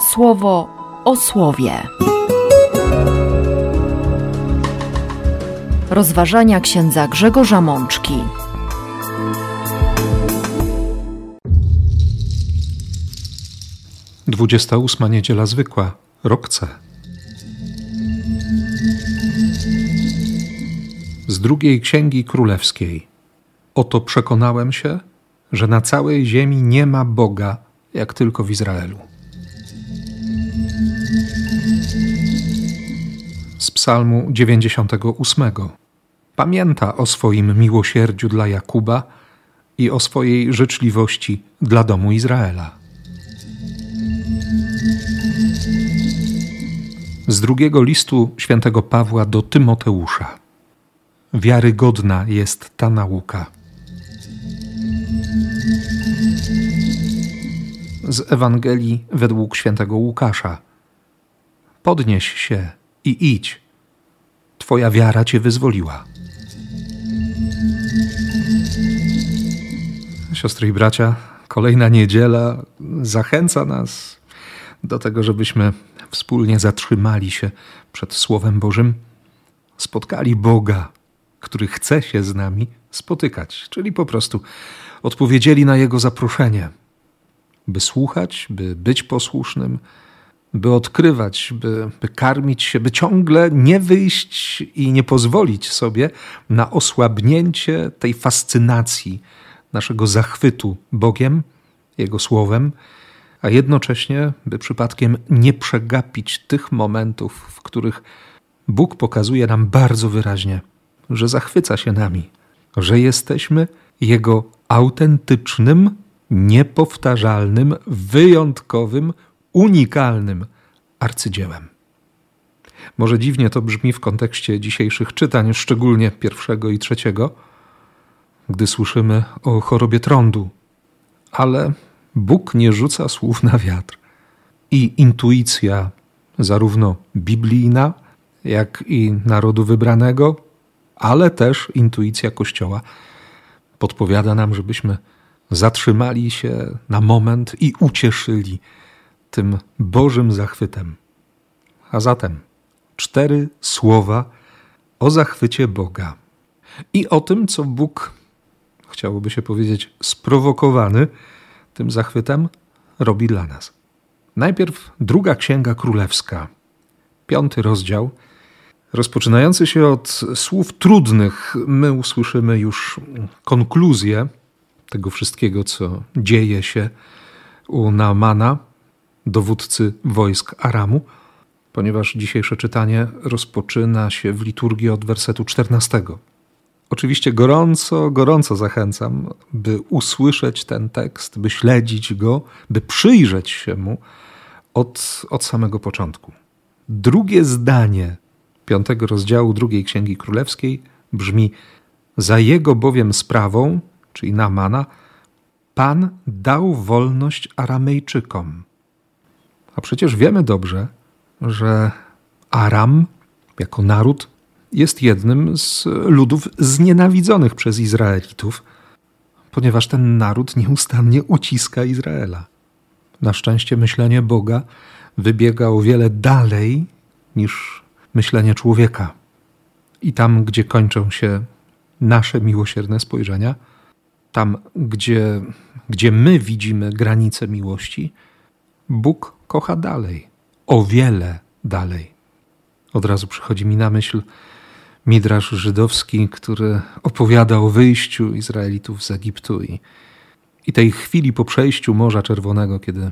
słowo o słowie. Rozważania księdza Grzegorza Mączki. Dwudziesta ósma niedziela zwykła, rok C. Z drugiej księgi królewskiej. Oto przekonałem się, że na całej ziemi nie ma Boga, jak tylko w Izraelu. Psalmu 98. Pamięta o swoim miłosierdziu dla Jakuba i o swojej życzliwości dla domu Izraela. Z drugiego listu świętego Pawła do Tymoteusza. Wiarygodna jest ta nauka. Z Ewangelii według świętego Łukasza. Podnieś się i idź. Twoja wiara cię wyzwoliła. Siostry i bracia, kolejna niedziela zachęca nas do tego, żebyśmy wspólnie zatrzymali się przed Słowem Bożym, spotkali Boga, który chce się z nami spotykać, czyli po prostu odpowiedzieli na Jego zaproszenie, by słuchać, by być posłusznym, by odkrywać, by, by karmić się, by ciągle nie wyjść i nie pozwolić sobie na osłabnięcie tej fascynacji, naszego zachwytu Bogiem, Jego Słowem, a jednocześnie, by przypadkiem nie przegapić tych momentów, w których Bóg pokazuje nam bardzo wyraźnie, że zachwyca się nami, że jesteśmy Jego autentycznym, niepowtarzalnym, wyjątkowym, unikalnym arcydziełem. Może dziwnie to brzmi w kontekście dzisiejszych czytań, szczególnie pierwszego i trzeciego, gdy słyszymy o chorobie trądu, ale Bóg nie rzuca słów na wiatr. I intuicja, zarówno biblijna, jak i narodu wybranego, ale też intuicja Kościoła, podpowiada nam, żebyśmy zatrzymali się na moment i ucieszyli tym Bożym zachwytem. A zatem cztery słowa o zachwycie Boga i o tym, co Bóg, chciałoby się powiedzieć, sprowokowany tym zachwytem, robi dla nas. Najpierw druga księga królewska, piąty rozdział. Rozpoczynający się od słów trudnych, my usłyszymy już konkluzję tego wszystkiego, co dzieje się u Naamana, dowódcy wojsk Aramu, ponieważ dzisiejsze czytanie rozpoczyna się w liturgii od wersetu 14. Oczywiście gorąco, gorąco zachęcam, by usłyszeć ten tekst, by śledzić go, by przyjrzeć się mu od, od samego początku. Drugie zdanie piątego rozdziału drugiej Księgi Królewskiej brzmi: Za jego bowiem sprawą, czyli Namana, Pan dał wolność Aramejczykom. A przecież wiemy dobrze, że Aram jako naród jest jednym z ludów znienawidzonych przez Izraelitów, ponieważ ten naród nieustannie uciska Izraela. Na szczęście myślenie Boga wybiega o wiele dalej niż myślenie człowieka. I tam, gdzie kończą się nasze miłosierne spojrzenia, tam, gdzie, gdzie my widzimy granice miłości, Bóg kocha dalej, o wiele dalej. Od razu przychodzi mi na myśl midrasz żydowski, który opowiada o wyjściu Izraelitów z Egiptu i, i tej chwili po przejściu Morza Czerwonego, kiedy,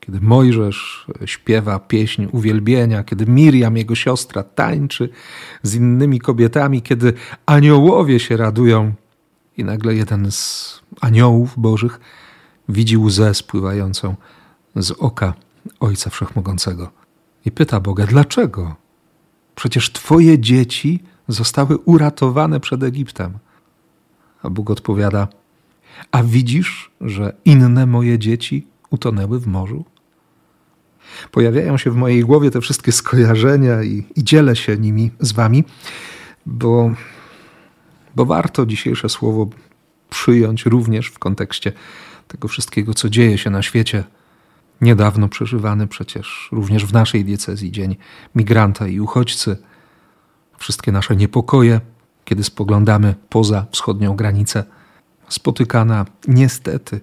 kiedy Mojżesz śpiewa pieśń uwielbienia, kiedy Miriam, jego siostra, tańczy z innymi kobietami, kiedy aniołowie się radują i nagle jeden z aniołów bożych widzi łzę spływającą z oka Ojca Wszechmogącego i pyta Boga, dlaczego? Przecież Twoje dzieci zostały uratowane przed Egiptem. A Bóg odpowiada: A widzisz, że inne moje dzieci utonęły w morzu? Pojawiają się w mojej głowie te wszystkie skojarzenia i, i dzielę się nimi z Wami, bo, bo warto dzisiejsze słowo przyjąć również w kontekście tego wszystkiego, co dzieje się na świecie Niedawno przeżywany przecież również w naszej diecezji Dzień Migranta i Uchodźcy. Wszystkie nasze niepokoje, kiedy spoglądamy poza wschodnią granicę, spotykana niestety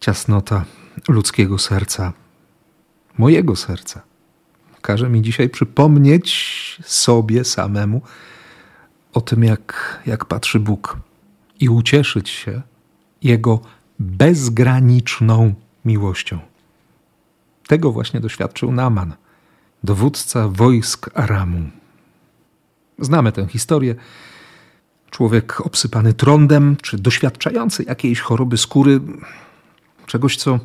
ciasnota ludzkiego serca, mojego serca. Każe mi dzisiaj przypomnieć sobie samemu o tym, jak, jak patrzy Bóg i ucieszyć się Jego bezgraniczną miłością. Tego właśnie doświadczył Naman, dowódca wojsk Aramu. Znamy tę historię. Człowiek obsypany trądem, czy doświadczający jakiejś choroby skóry, czegoś, co,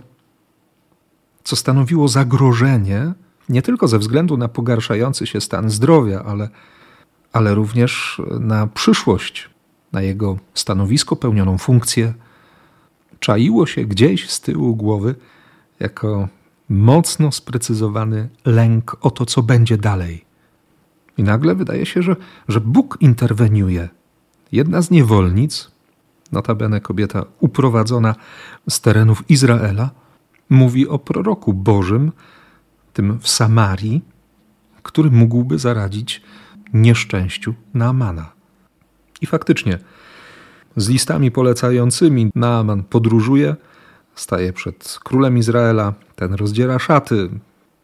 co stanowiło zagrożenie nie tylko ze względu na pogarszający się stan zdrowia, ale, ale również na przyszłość, na jego stanowisko, pełnioną funkcję, czaiło się gdzieś z tyłu głowy jako mocno sprecyzowany lęk o to, co będzie dalej. I nagle wydaje się, że, że Bóg interweniuje. Jedna z niewolnic, notabene kobieta uprowadzona z terenów Izraela, mówi o proroku Bożym, tym w Samarii, który mógłby zaradzić nieszczęściu Naamana. I faktycznie, z listami polecającymi Naaman podróżuje, staje przed królem Izraela, ten rozdziera szaty.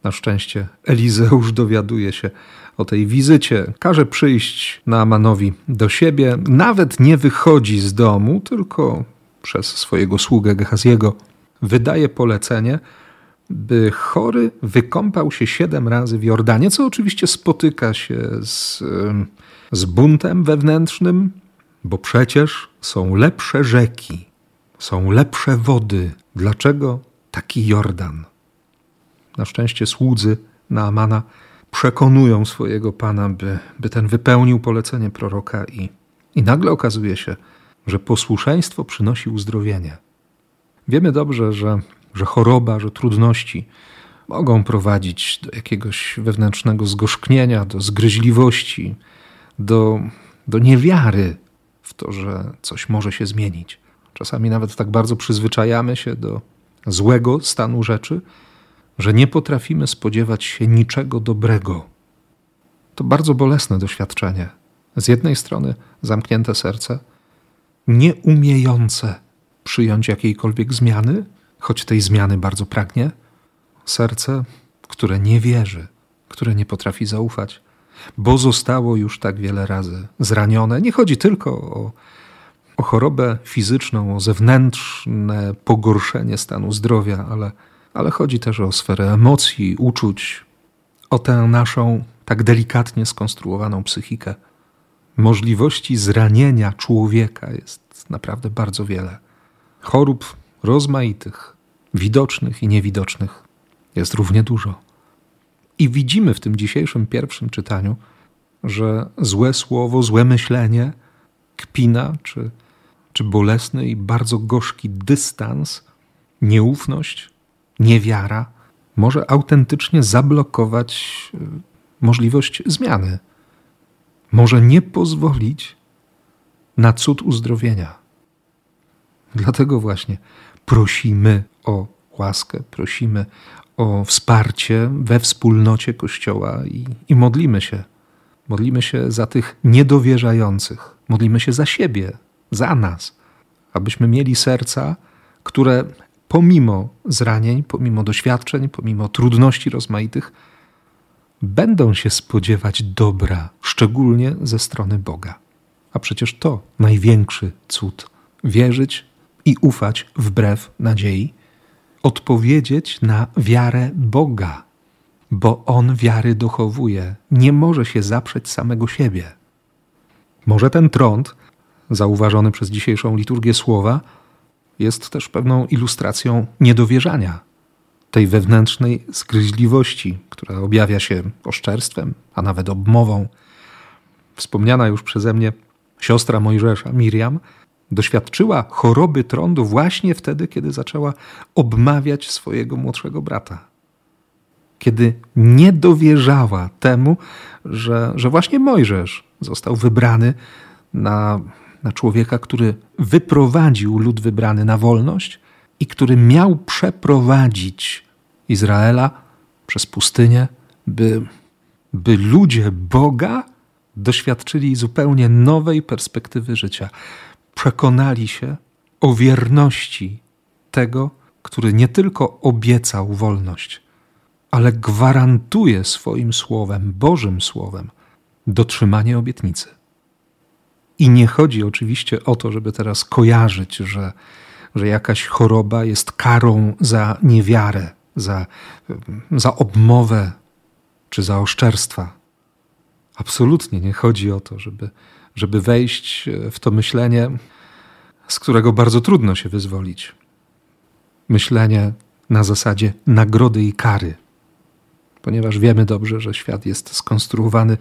Na szczęście Elizeusz dowiaduje się o tej wizycie, każe przyjść Naamanowi do siebie, nawet nie wychodzi z domu, tylko przez swojego sługę Gehaziego wydaje polecenie, by chory wykąpał się siedem razy w Jordanie, co oczywiście spotyka się z, z buntem wewnętrznym, bo przecież są lepsze rzeki, są lepsze wody. Dlaczego taki Jordan? Na szczęście słudzy Naamana przekonują swojego pana, by, by ten wypełnił polecenie proroka, i, i nagle okazuje się, że posłuszeństwo przynosi uzdrowienie. Wiemy dobrze, że, że choroba, że trudności mogą prowadzić do jakiegoś wewnętrznego zgorzknienia, do zgryźliwości, do, do niewiary w to, że coś może się zmienić. Czasami nawet tak bardzo przyzwyczajamy się do złego stanu rzeczy, że nie potrafimy spodziewać się niczego dobrego. To bardzo bolesne doświadczenie. Z jednej strony zamknięte serce, nieumiejące przyjąć jakiejkolwiek zmiany, choć tej zmiany bardzo pragnie, serce, które nie wierzy, które nie potrafi zaufać, bo zostało już tak wiele razy zranione. Nie chodzi tylko o, o chorobę fizyczną, o zewnętrzne pogorszenie stanu zdrowia, ale, ale chodzi też o sferę emocji, uczuć, o tę naszą tak delikatnie skonstruowaną psychikę. Możliwości zranienia człowieka jest naprawdę bardzo wiele. Chorób rozmaitych, widocznych i niewidocznych jest równie dużo. I widzimy w tym dzisiejszym pierwszym czytaniu, że złe słowo, złe myślenie, kpina czy, czy bolesny i bardzo gorzki dystans, nieufność, niewiara może autentycznie zablokować y, możliwość zmiany. Może nie pozwolić na cud uzdrowienia. Dlatego właśnie prosimy o łaskę, prosimy o wsparcie we wspólnocie Kościoła i, i modlimy się. Modlimy się za tych niedowierzających, modlimy się za siebie, za nas, abyśmy mieli serca, które pomimo zranień, pomimo doświadczeń, pomimo trudności rozmaitych, będą się spodziewać dobra, szczególnie ze strony Boga. A przecież to największy cud wierzyć i ufać wbrew nadziei odpowiedzieć na wiarę Boga, bo On wiary dochowuje, nie może się zaprzeć samego siebie. Może ten trąd, zauważony przez dzisiejszą liturgię słowa, jest też pewną ilustracją niedowierzania, tej wewnętrznej zgryźliwości, która objawia się oszczerstwem, a nawet obmową. Wspomniana już przeze mnie siostra Mojżesza, Miriam, Doświadczyła choroby trądu właśnie wtedy, kiedy zaczęła obmawiać swojego młodszego brata. Kiedy nie dowierzała temu, że, że właśnie Mojżesz został wybrany na, na człowieka, który wyprowadził lud wybrany na wolność i który miał przeprowadzić Izraela przez pustynię, by, by ludzie Boga doświadczyli zupełnie nowej perspektywy życia. Przekonali się o wierności tego, który nie tylko obiecał wolność, ale gwarantuje swoim słowem, Bożym słowem, dotrzymanie obietnicy. I nie chodzi oczywiście o to, żeby teraz kojarzyć, że, że jakaś choroba jest karą za niewiarę, za, za obmowę czy za oszczerstwa. Absolutnie nie chodzi o to, żeby, żeby wejść w to myślenie, z którego bardzo trudno się wyzwolić. Myślenie na zasadzie nagrody i kary, ponieważ wiemy dobrze, że świat jest skonstruowany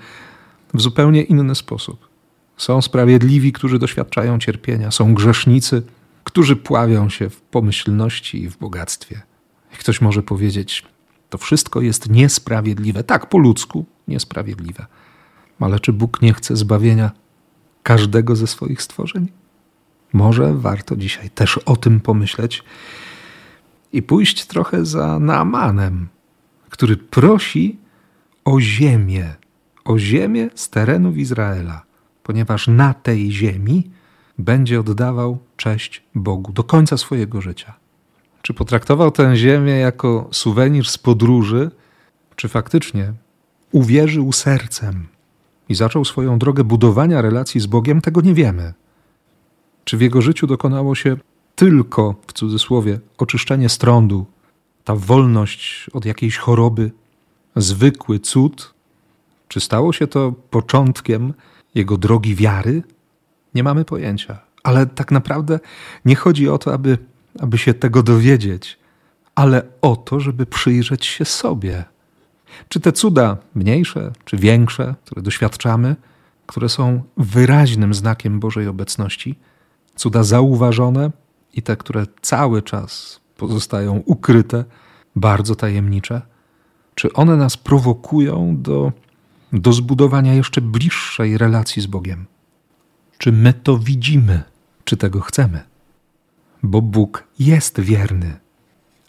w zupełnie inny sposób. Są sprawiedliwi, którzy doświadczają cierpienia, są grzesznicy, którzy pławią się w pomyślności i w bogactwie. I ktoś może powiedzieć, to wszystko jest niesprawiedliwe. Tak, po ludzku niesprawiedliwe. Ale czy Bóg nie chce zbawienia każdego ze swoich stworzeń? Może warto dzisiaj też o tym pomyśleć i pójść trochę za Naamanem, który prosi o ziemię, o ziemię z terenów Izraela, ponieważ na tej ziemi będzie oddawał cześć Bogu do końca swojego życia. Czy potraktował tę ziemię jako suwenir z podróży, czy faktycznie uwierzył sercem i zaczął swoją drogę budowania relacji z Bogiem, tego nie wiemy. Czy w jego życiu dokonało się tylko, w cudzysłowie, oczyszczenie strądu, ta wolność od jakiejś choroby, zwykły cud? Czy stało się to początkiem jego drogi wiary? Nie mamy pojęcia. Ale tak naprawdę nie chodzi o to, aby, aby się tego dowiedzieć, ale o to, żeby przyjrzeć się sobie. Czy te cuda, mniejsze czy większe, które doświadczamy, które są wyraźnym znakiem Bożej obecności, cuda zauważone i te, które cały czas pozostają ukryte, bardzo tajemnicze, czy one nas prowokują do, do zbudowania jeszcze bliższej relacji z Bogiem? Czy my to widzimy, czy tego chcemy? Bo Bóg jest wierny.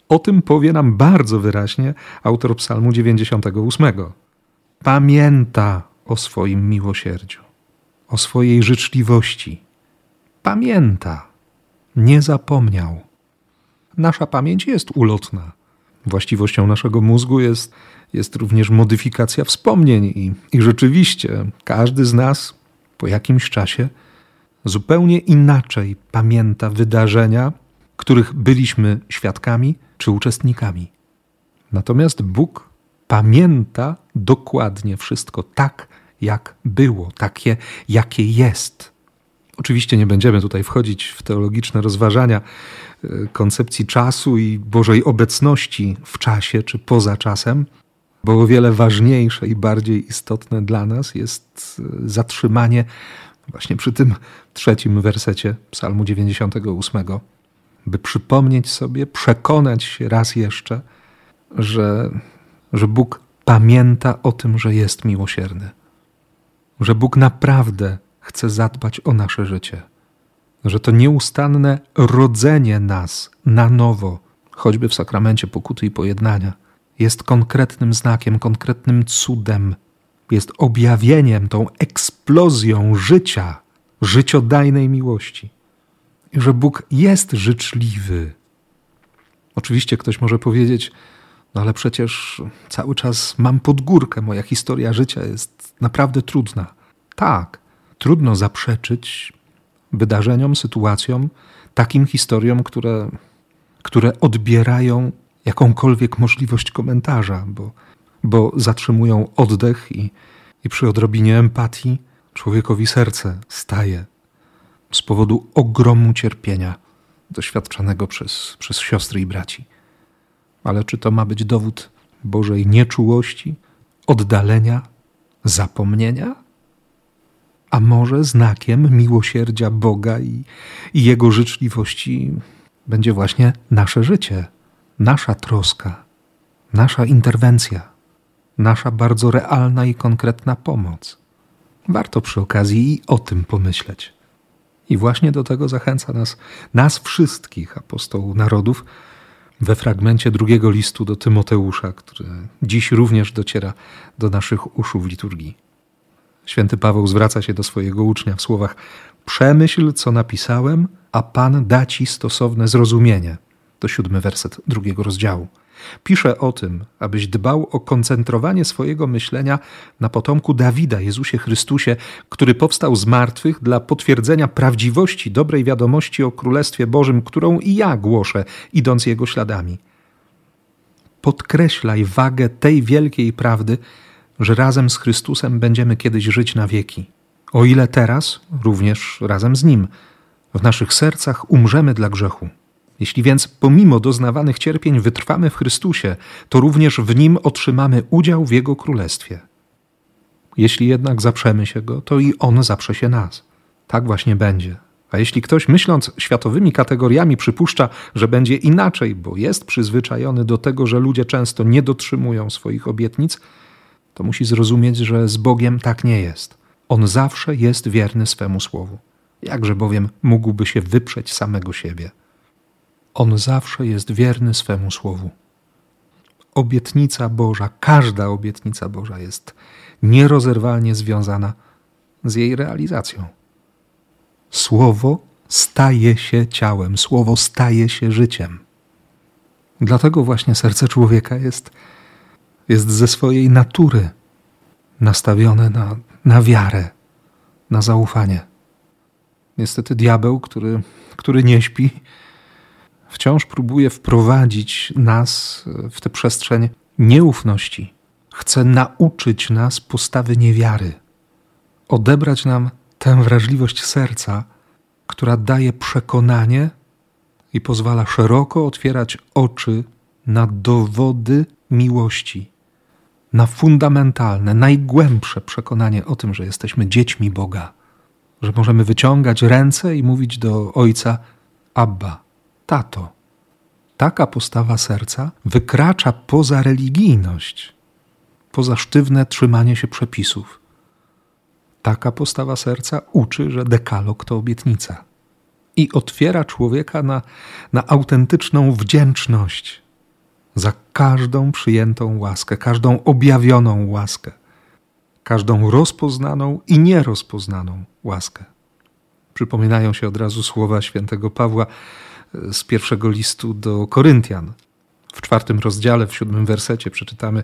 O tym powie nam bardzo wyraźnie autor Psalmu 98. Pamięta o swoim miłosierdziu, o swojej życzliwości. Pamięta, nie zapomniał. Nasza pamięć jest ulotna. Właściwością naszego mózgu jest, jest również modyfikacja wspomnień, i, i rzeczywiście każdy z nas po jakimś czasie zupełnie inaczej pamięta wydarzenia, których byliśmy świadkami czy uczestnikami. Natomiast Bóg pamięta dokładnie wszystko tak, jak było, takie, jakie jest. Oczywiście nie będziemy tutaj wchodzić w teologiczne rozważania e, koncepcji czasu i Bożej obecności w czasie czy poza czasem, bo o wiele ważniejsze i bardziej istotne dla nas jest e, zatrzymanie właśnie przy tym trzecim wersecie Psalmu 98, by przypomnieć sobie, przekonać się raz jeszcze, że, że Bóg pamięta o tym, że jest miłosierny, że Bóg naprawdę chce zadbać o nasze życie, że to nieustanne rodzenie nas na nowo, choćby w sakramencie pokuty i pojednania, jest konkretnym znakiem, konkretnym cudem, jest objawieniem, tą eksplozją życia, życiodajnej miłości. I że Bóg jest życzliwy. Oczywiście ktoś może powiedzieć, no ale przecież cały czas mam podgórkę, moja historia życia jest naprawdę trudna. Tak, trudno zaprzeczyć wydarzeniom, sytuacjom, takim historiom, które, które odbierają jakąkolwiek możliwość komentarza, bo, bo zatrzymują oddech i, i przy odrobinie empatii człowiekowi serce staje z powodu ogromu cierpienia doświadczanego przez, przez siostry i braci. Ale czy to ma być dowód Bożej nieczułości, oddalenia, zapomnienia? A może znakiem miłosierdzia Boga i, i Jego życzliwości będzie właśnie nasze życie, nasza troska, nasza interwencja, nasza bardzo realna i konkretna pomoc. Warto przy okazji i o tym pomyśleć. I właśnie do tego zachęca nas, nas wszystkich, apostołów narodów, we fragmencie drugiego listu do Tymoteusza, który dziś również dociera do naszych uszu w liturgii. Święty Paweł zwraca się do swojego ucznia w słowach: Przemyśl, co napisałem, a Pan da ci stosowne zrozumienie. To siódmy werset drugiego rozdziału. Pisze o tym, abyś dbał o koncentrowanie swojego myślenia na potomku Dawida, Jezusie Chrystusie, który powstał z martwych dla potwierdzenia prawdziwości dobrej wiadomości o Królestwie Bożym, którą i ja głoszę, idąc jego śladami. Podkreślaj wagę tej wielkiej prawdy, że razem z Chrystusem będziemy kiedyś żyć na wieki. O ile teraz, również razem z Nim, w naszych sercach umrzemy dla grzechu. Jeśli więc pomimo doznawanych cierpień wytrwamy w Chrystusie, to również w Nim otrzymamy udział w Jego Królestwie. Jeśli jednak zaprzemy się Go, to i On zaprze się nas. Tak właśnie będzie. A jeśli ktoś myśląc światowymi kategoriami przypuszcza, że będzie inaczej, bo jest przyzwyczajony do tego, że ludzie często nie dotrzymują swoich obietnic, to musi zrozumieć, że z Bogiem tak nie jest. On zawsze jest wierny swemu słowu. Jakże bowiem mógłby się wyprzeć samego siebie? On zawsze jest wierny swemu słowu. Obietnica Boża, każda obietnica Boża jest nierozerwalnie związana z jej realizacją. Słowo staje się ciałem, słowo staje się życiem. Dlatego właśnie serce człowieka jest, jest ze swojej natury nastawione na, na wiarę, na zaufanie. Niestety diabeł, który, który nie śpi, wciąż próbuje wprowadzić nas w tę przestrzeń nieufności. Chce nauczyć nas postawy niewiary, odebrać nam tę wrażliwość serca, która daje przekonanie i pozwala szeroko otwierać oczy na dowody miłości, na fundamentalne, najgłębsze przekonanie o tym, że jesteśmy dziećmi Boga, że możemy wyciągać ręce i mówić do Ojca: Abba, tato. Taka postawa serca wykracza poza religijność, poza sztywne trzymanie się przepisów. Taka postawa serca uczy, że dekalog to obietnica i otwiera człowieka na, na autentyczną wdzięczność za każdą przyjętą łaskę, każdą objawioną łaskę, każdą rozpoznaną i nierozpoznaną łaskę. Przypominają się od razu słowa świętego Pawła z pierwszego listu do Koryntian. W czwartym rozdziale, w siódmym wersecie przeczytamy: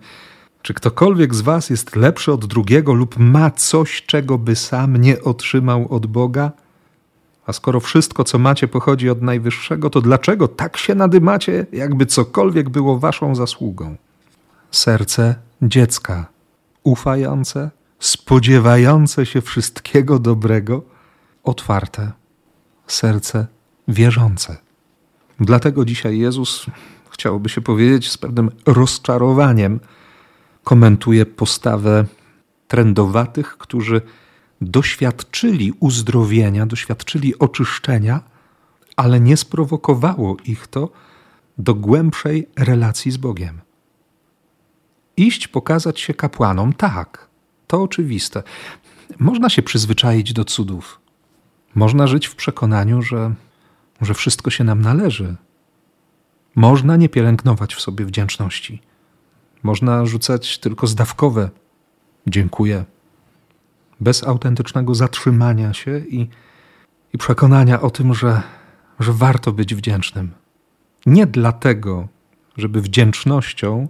Czy ktokolwiek z Was jest lepszy od drugiego lub ma coś, czego by sam nie otrzymał od Boga? A skoro wszystko, co macie, pochodzi od Najwyższego, to dlaczego tak się nadymacie, jakby cokolwiek było Waszą zasługą? Serce dziecka, ufające, spodziewające się wszystkiego dobrego, otwarte. Serce wierzące. Dlatego dzisiaj Jezus, chciałoby się powiedzieć, z pewnym rozczarowaniem komentuje postawę trendowatych, którzy doświadczyli uzdrowienia, doświadczyli oczyszczenia, ale nie sprowokowało ich to do głębszej relacji z Bogiem. Iść pokazać się kapłanom, tak, to oczywiste. Można się przyzwyczaić do cudów. Można żyć w przekonaniu, że że wszystko się nam należy. Można nie pielęgnować w sobie wdzięczności. Można rzucać tylko zdawkowe dziękuję, bez autentycznego zatrzymania się i, i przekonania o tym, że, że warto być wdzięcznym. Nie dlatego, żeby wdzięcznością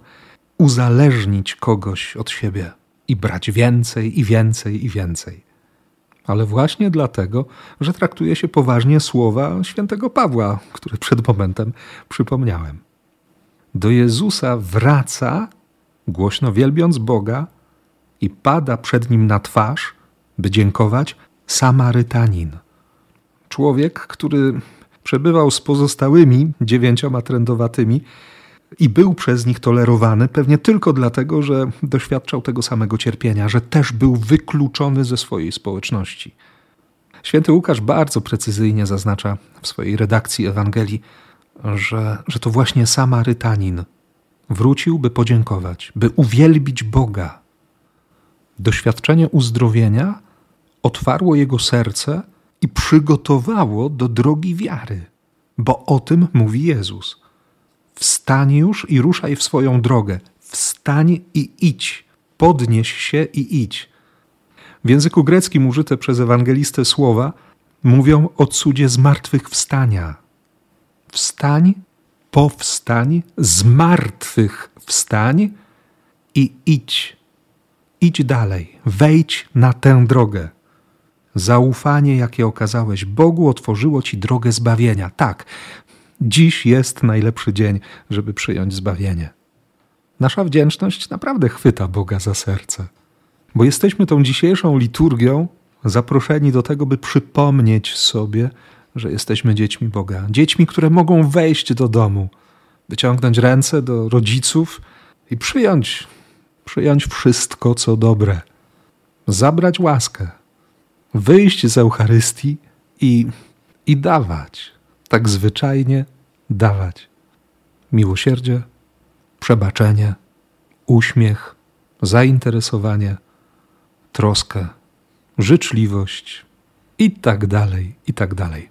uzależnić kogoś od siebie i brać więcej i więcej i więcej ale właśnie dlatego, że traktuje się poważnie słowa świętego Pawła, które przed momentem przypomniałem. Do Jezusa wraca, głośno wielbiąc Boga, i pada przed nim na twarz, by dziękować, Samarytanin. Człowiek, który przebywał z pozostałymi dziewięcioma trędowatymi, i był przez nich tolerowany, pewnie tylko dlatego, że doświadczał tego samego cierpienia, że też był wykluczony ze swojej społeczności. Święty Łukasz bardzo precyzyjnie zaznacza w swojej redakcji Ewangelii, że, że to właśnie Samarytanin wrócił, by podziękować, by uwielbić Boga. Doświadczenie uzdrowienia otwarło jego serce i przygotowało do drogi wiary, bo o tym mówi Jezus Wstań już i ruszaj w swoją drogę. Wstań i idź. Podnieś się i idź. W języku greckim użyte przez ewangelistę słowa mówią o cudzie zmartwychwstania. Wstań, powstań, zmartwychwstań i idź. Idź dalej, wejdź na tę drogę. Zaufanie, jakie okazałeś Bogu, otworzyło ci drogę zbawienia. Tak, dziś jest najlepszy dzień, żeby przyjąć zbawienie. Nasza wdzięczność naprawdę chwyta Boga za serce, bo jesteśmy tą dzisiejszą liturgią zaproszeni do tego, by przypomnieć sobie, że jesteśmy dziećmi Boga. Dziećmi, które mogą wejść do domu, wyciągnąć ręce do rodziców i przyjąć, przyjąć wszystko, co dobre, zabrać łaskę, wyjść z Eucharystii i, i dawać, tak zwyczajnie dawać. Miłosierdzie, przebaczenie, uśmiech, zainteresowanie, troskę, życzliwość i tak dalej, i tak dalej.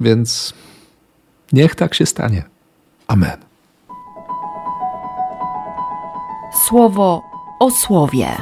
Więc niech tak się stanie. Amen słowo o słowie.